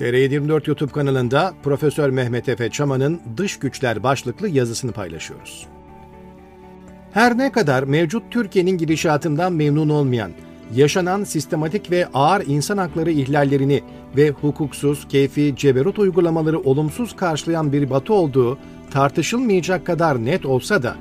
TR24 YouTube kanalında Profesör Mehmet Efe Çaman'ın Dış Güçler başlıklı yazısını paylaşıyoruz. Her ne kadar mevcut Türkiye'nin gidişatından memnun olmayan, yaşanan sistematik ve ağır insan hakları ihlallerini ve hukuksuz, keyfi, ceberut uygulamaları olumsuz karşılayan bir batı olduğu tartışılmayacak kadar net olsa da,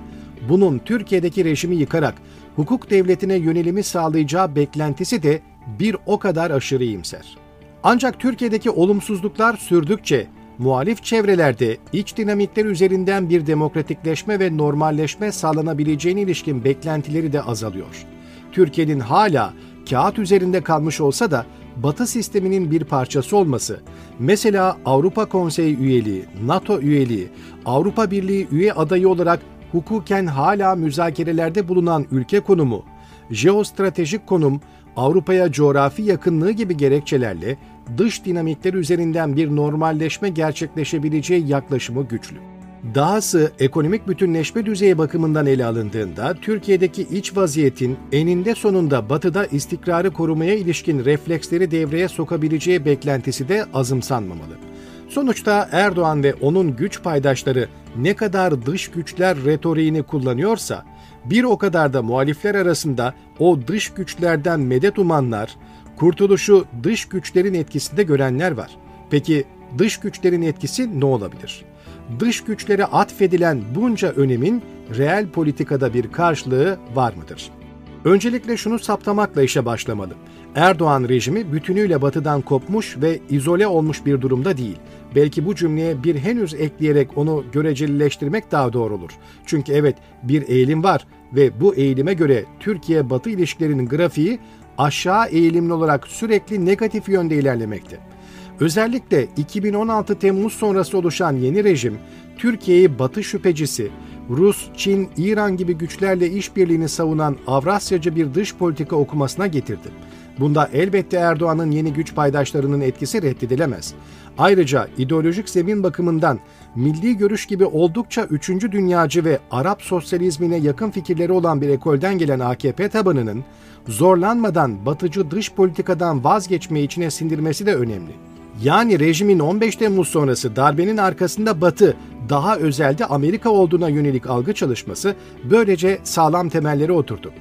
bunun Türkiye'deki rejimi yıkarak hukuk devletine yönelimi sağlayacağı beklentisi de bir o kadar aşırı iyimser. Ancak Türkiye'deki olumsuzluklar sürdükçe muhalif çevrelerde iç dinamikler üzerinden bir demokratikleşme ve normalleşme sağlanabileceğine ilişkin beklentileri de azalıyor. Türkiye'nin hala kağıt üzerinde kalmış olsa da Batı sisteminin bir parçası olması, mesela Avrupa Konseyi üyeliği, NATO üyeliği, Avrupa Birliği üye adayı olarak hukuken hala müzakerelerde bulunan ülke konumu, jeostratejik konum, Avrupa'ya coğrafi yakınlığı gibi gerekçelerle dış dinamikler üzerinden bir normalleşme gerçekleşebileceği yaklaşımı güçlü. Dahası ekonomik bütünleşme düzeyi bakımından ele alındığında Türkiye'deki iç vaziyetin eninde sonunda batıda istikrarı korumaya ilişkin refleksleri devreye sokabileceği beklentisi de azımsanmamalı. Sonuçta Erdoğan ve onun güç paydaşları ne kadar dış güçler retoriğini kullanıyorsa, bir o kadar da muhalifler arasında o dış güçlerden medet umanlar, kurtuluşu dış güçlerin etkisinde görenler var. Peki dış güçlerin etkisi ne olabilir? Dış güçlere atfedilen bunca önemin reel politikada bir karşılığı var mıdır? Öncelikle şunu saptamakla işe başlamalı. Erdoğan rejimi bütünüyle batıdan kopmuş ve izole olmuş bir durumda değil. Belki bu cümleye bir henüz ekleyerek onu görecelileştirmek daha doğru olur. Çünkü evet bir eğilim var ve bu eğilime göre Türkiye-Batı ilişkilerinin grafiği aşağı eğilimli olarak sürekli negatif yönde ilerlemekte. Özellikle 2016 Temmuz sonrası oluşan yeni rejim, Türkiye'yi Batı şüphecisi, Rus, Çin, İran gibi güçlerle işbirliğini savunan Avrasyacı bir dış politika okumasına getirdi. Bunda elbette Erdoğan'ın yeni güç paydaşlarının etkisi reddedilemez. Ayrıca ideolojik zemin bakımından milli görüş gibi oldukça üçüncü dünyacı ve Arap sosyalizmine yakın fikirleri olan bir ekolden gelen AKP tabanının zorlanmadan batıcı dış politikadan vazgeçmeyi içine sindirmesi de önemli. Yani rejimin 15 Temmuz sonrası darbenin arkasında Batı, daha özelde Amerika olduğuna yönelik algı çalışması böylece sağlam temelleri oturdu.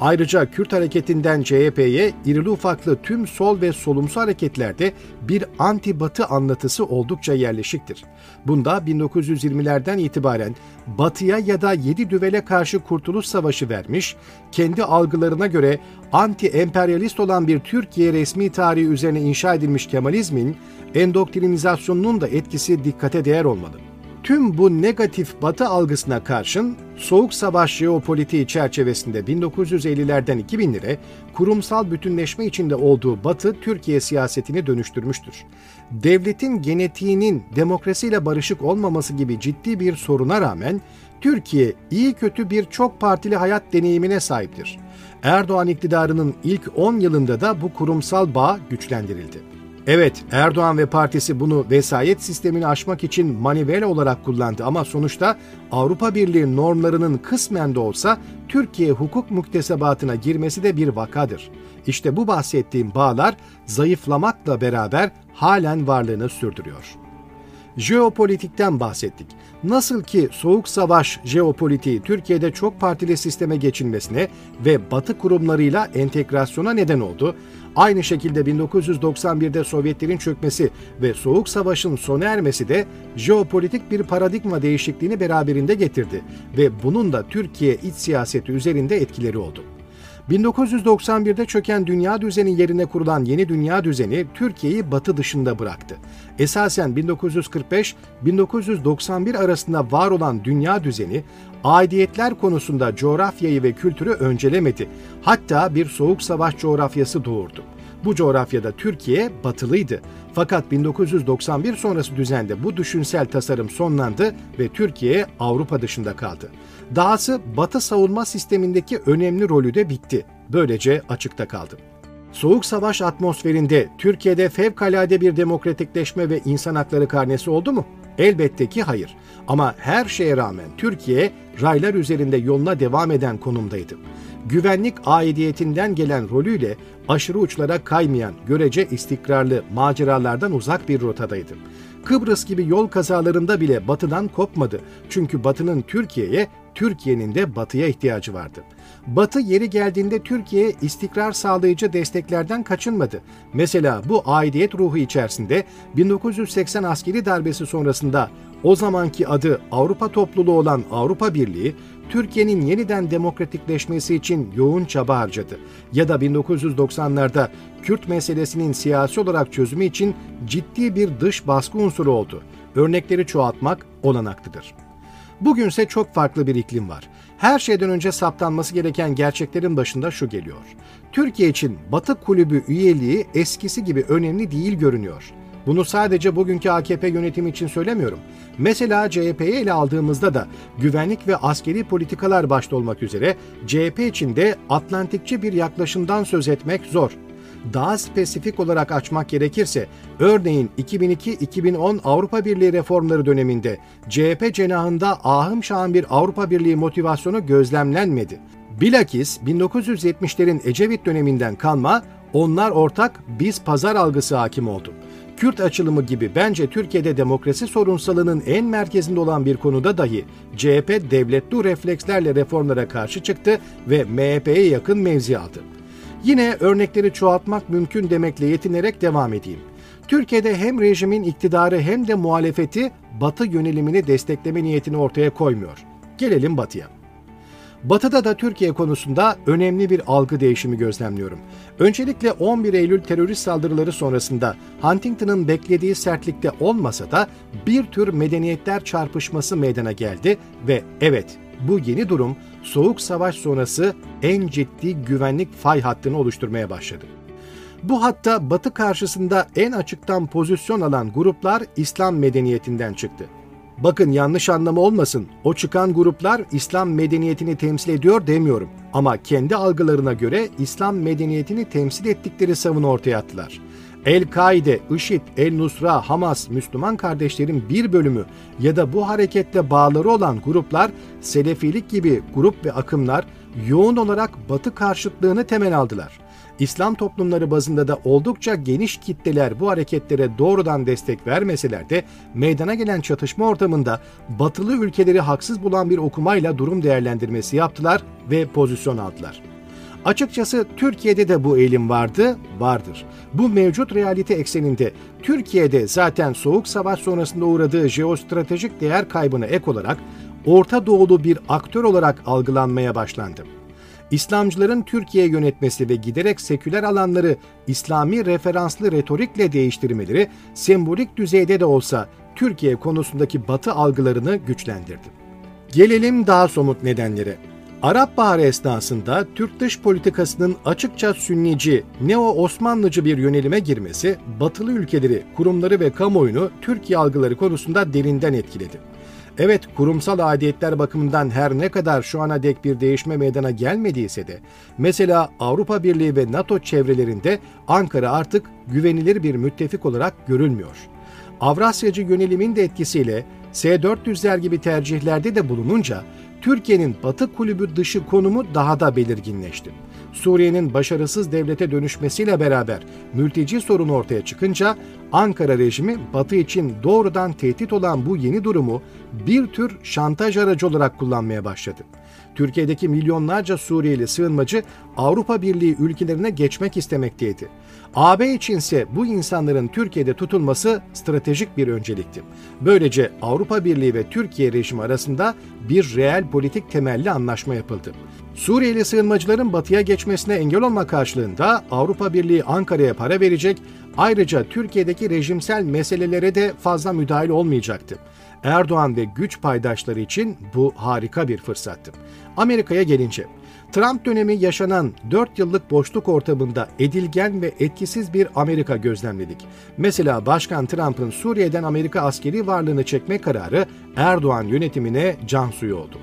Ayrıca Kürt hareketinden CHP'ye irili ufaklı tüm sol ve solumsu hareketlerde bir anti-batı anlatısı oldukça yerleşiktir. Bunda 1920'lerden itibaren batıya ya da yedi düvele karşı kurtuluş savaşı vermiş, kendi algılarına göre anti-emperyalist olan bir Türkiye resmi tarihi üzerine inşa edilmiş Kemalizmin endoktrinizasyonunun da etkisi dikkate değer olmalı. Tüm bu negatif batı algısına karşın Soğuk Savaş jeopolitiği çerçevesinde 1950'lerden 2000'lere kurumsal bütünleşme içinde olduğu batı Türkiye siyasetini dönüştürmüştür. Devletin genetiğinin demokrasiyle barışık olmaması gibi ciddi bir soruna rağmen Türkiye iyi kötü bir çok partili hayat deneyimine sahiptir. Erdoğan iktidarının ilk 10 yılında da bu kurumsal bağ güçlendirildi. Evet, Erdoğan ve partisi bunu vesayet sistemini aşmak için manivela olarak kullandı ama sonuçta Avrupa Birliği normlarının kısmen de olsa Türkiye hukuk muktesebatına girmesi de bir vakadır. İşte bu bahsettiğim bağlar zayıflamakla beraber halen varlığını sürdürüyor. Jeopolitikten bahsettik. Nasıl ki Soğuk Savaş jeopolitiği Türkiye'de çok partili sisteme geçilmesine ve Batı kurumlarıyla entegrasyona neden oldu, Aynı şekilde 1991'de Sovyetlerin çökmesi ve Soğuk Savaş'ın sona ermesi de jeopolitik bir paradigma değişikliğini beraberinde getirdi ve bunun da Türkiye iç siyaseti üzerinde etkileri oldu. 1991'de çöken dünya düzeni yerine kurulan yeni dünya düzeni Türkiye'yi batı dışında bıraktı. Esasen 1945-1991 arasında var olan dünya düzeni aidiyetler konusunda coğrafyayı ve kültürü öncelemedi. Hatta bir soğuk savaş coğrafyası doğurdu. Bu coğrafyada Türkiye batılıydı. Fakat 1991 sonrası düzende bu düşünsel tasarım sonlandı ve Türkiye Avrupa dışında kaldı. Dahası Batı savunma sistemindeki önemli rolü de bitti. Böylece açıkta kaldı. Soğuk savaş atmosferinde Türkiye'de fevkalade bir demokratikleşme ve insan hakları karnesi oldu mu? Elbette ki hayır. Ama her şeye rağmen Türkiye raylar üzerinde yoluna devam eden konumdaydı. Güvenlik aidiyetinden gelen rolüyle aşırı uçlara kaymayan, görece istikrarlı maceralardan uzak bir rotadaydı. Kıbrıs gibi yol kazalarında bile batıdan kopmadı. Çünkü batının Türkiye'ye, Türkiye'nin de batıya ihtiyacı vardı. Batı yeri geldiğinde Türkiye'ye istikrar sağlayıcı desteklerden kaçınmadı. Mesela bu aidiyet ruhu içerisinde 1980 askeri darbesi sonrasında o zamanki adı Avrupa topluluğu olan Avrupa Birliği, Türkiye'nin yeniden demokratikleşmesi için yoğun çaba harcadı. Ya da 1990'larda Kürt meselesinin siyasi olarak çözümü için ciddi bir dış baskı unsuru oldu. Örnekleri çoğaltmak olanaklıdır. Bugünse çok farklı bir iklim var. Her şeyden önce saptanması gereken gerçeklerin başında şu geliyor. Türkiye için Batı Kulübü üyeliği eskisi gibi önemli değil görünüyor. Bunu sadece bugünkü AKP yönetimi için söylemiyorum. Mesela CHP'yi ele aldığımızda da güvenlik ve askeri politikalar başta olmak üzere CHP için de Atlantikçi bir yaklaşımdan söz etmek zor. Daha spesifik olarak açmak gerekirse, örneğin 2002-2010 Avrupa Birliği reformları döneminde CHP cenahında ahım şahım bir Avrupa Birliği motivasyonu gözlemlenmedi. Bilakis 1970'lerin Ecevit döneminden kalma, onlar ortak biz pazar algısı hakim oldu. Kürt açılımı gibi bence Türkiye'de demokrasi sorunsalının en merkezinde olan bir konuda dahi CHP devletli reflekslerle reformlara karşı çıktı ve MHP'ye yakın mevzi aldı. Yine örnekleri çoğaltmak mümkün demekle yetinerek devam edeyim. Türkiye'de hem rejimin iktidarı hem de muhalefeti Batı yönelimini destekleme niyetini ortaya koymuyor. Gelelim Batı'ya. Batı'da da Türkiye konusunda önemli bir algı değişimi gözlemliyorum. Öncelikle 11 Eylül terörist saldırıları sonrasında Huntington'ın beklediği sertlikte olmasa da bir tür medeniyetler çarpışması meydana geldi ve evet bu yeni durum Soğuk Savaş sonrası en ciddi güvenlik fay hattını oluşturmaya başladı. Bu hatta Batı karşısında en açıktan pozisyon alan gruplar İslam medeniyetinden çıktı. Bakın yanlış anlama olmasın. O çıkan gruplar İslam medeniyetini temsil ediyor demiyorum. Ama kendi algılarına göre İslam medeniyetini temsil ettikleri savunu ortaya attılar. El-Kaide, IŞİD, El-Nusra, Hamas, Müslüman kardeşlerin bir bölümü ya da bu harekette bağları olan gruplar, Selefilik gibi grup ve akımlar yoğun olarak Batı karşıtlığını temel aldılar. İslam toplumları bazında da oldukça geniş kitleler bu hareketlere doğrudan destek vermeseler de meydana gelen çatışma ortamında batılı ülkeleri haksız bulan bir okumayla durum değerlendirmesi yaptılar ve pozisyon aldılar. Açıkçası Türkiye'de de bu eğilim vardı, vardır. Bu mevcut realite ekseninde Türkiye'de zaten Soğuk Savaş sonrasında uğradığı jeostratejik değer kaybına ek olarak Orta Doğulu bir aktör olarak algılanmaya başlandı. İslamcıların Türkiye yönetmesi ve giderek seküler alanları İslami referanslı retorikle değiştirmeleri sembolik düzeyde de olsa Türkiye konusundaki batı algılarını güçlendirdi. Gelelim daha somut nedenlere. Arap Baharı esnasında Türk dış politikasının açıkça sünnici, neo-Osmanlıcı bir yönelime girmesi, batılı ülkeleri, kurumları ve kamuoyunu Türkiye algıları konusunda derinden etkiledi. Evet kurumsal adiyetler bakımından her ne kadar şu ana dek bir değişme meydana gelmediyse de mesela Avrupa Birliği ve NATO çevrelerinde Ankara artık güvenilir bir müttefik olarak görülmüyor. Avrasyacı yönelimin de etkisiyle S-400'ler gibi tercihlerde de bulununca Türkiye'nin Batı kulübü dışı konumu daha da belirginleşti. Suriye'nin başarısız devlete dönüşmesiyle beraber mülteci sorunu ortaya çıkınca Ankara rejimi Batı için doğrudan tehdit olan bu yeni durumu bir tür şantaj aracı olarak kullanmaya başladı. Türkiye'deki milyonlarca Suriyeli sığınmacı Avrupa Birliği ülkelerine geçmek istemekteydi. AB içinse bu insanların Türkiye'de tutulması stratejik bir öncelikti. Böylece Avrupa Birliği ve Türkiye rejimi arasında bir reel politik temelli anlaşma yapıldı. Suriyeli sığınmacıların batıya geçmesine engel olma karşılığında Avrupa Birliği Ankara'ya para verecek, ayrıca Türkiye'deki rejimsel meselelere de fazla müdahil olmayacaktı. Erdoğan ve güç paydaşları için bu harika bir fırsattı. Amerika'ya gelince, Trump dönemi yaşanan 4 yıllık boşluk ortamında edilgen ve etkisiz bir Amerika gözlemledik. Mesela Başkan Trump'ın Suriye'den Amerika askeri varlığını çekme kararı Erdoğan yönetimine can suyu oldu.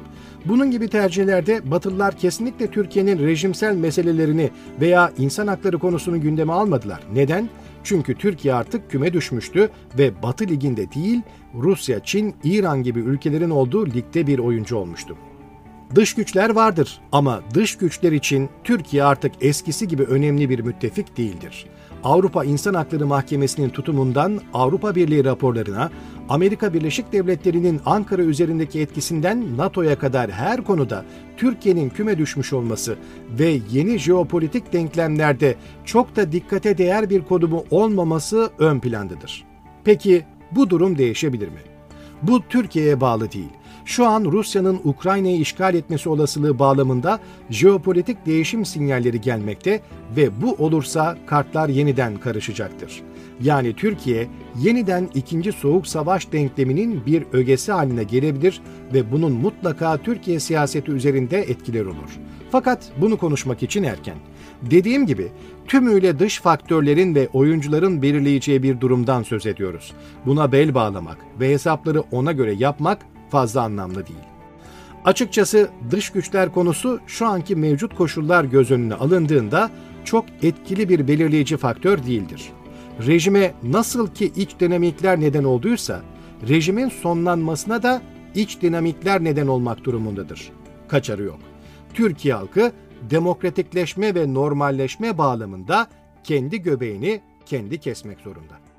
Bunun gibi tercihlerde Batılılar kesinlikle Türkiye'nin rejimsel meselelerini veya insan hakları konusunu gündeme almadılar. Neden? Çünkü Türkiye artık küme düşmüştü ve Batı Ligi'nde değil, Rusya, Çin, İran gibi ülkelerin olduğu ligde bir oyuncu olmuştu. Dış güçler vardır ama dış güçler için Türkiye artık eskisi gibi önemli bir müttefik değildir. Avrupa İnsan Hakları Mahkemesi'nin tutumundan Avrupa Birliği raporlarına, Amerika Birleşik Devletleri'nin Ankara üzerindeki etkisinden NATO'ya kadar her konuda Türkiye'nin küme düşmüş olması ve yeni jeopolitik denklemlerde çok da dikkate değer bir konumu olmaması ön plandadır. Peki bu durum değişebilir mi? Bu Türkiye'ye bağlı değil şu an Rusya'nın Ukrayna'yı işgal etmesi olasılığı bağlamında jeopolitik değişim sinyalleri gelmekte ve bu olursa kartlar yeniden karışacaktır. Yani Türkiye yeniden ikinci soğuk savaş denkleminin bir ögesi haline gelebilir ve bunun mutlaka Türkiye siyaseti üzerinde etkiler olur. Fakat bunu konuşmak için erken. Dediğim gibi tümüyle dış faktörlerin ve oyuncuların belirleyeceği bir durumdan söz ediyoruz. Buna bel bağlamak ve hesapları ona göre yapmak fazla anlamlı değil. Açıkçası dış güçler konusu şu anki mevcut koşullar göz önüne alındığında çok etkili bir belirleyici faktör değildir. Rejime nasıl ki iç dinamikler neden olduysa, rejimin sonlanmasına da iç dinamikler neden olmak durumundadır. Kaçarı yok. Türkiye halkı demokratikleşme ve normalleşme bağlamında kendi göbeğini kendi kesmek zorunda.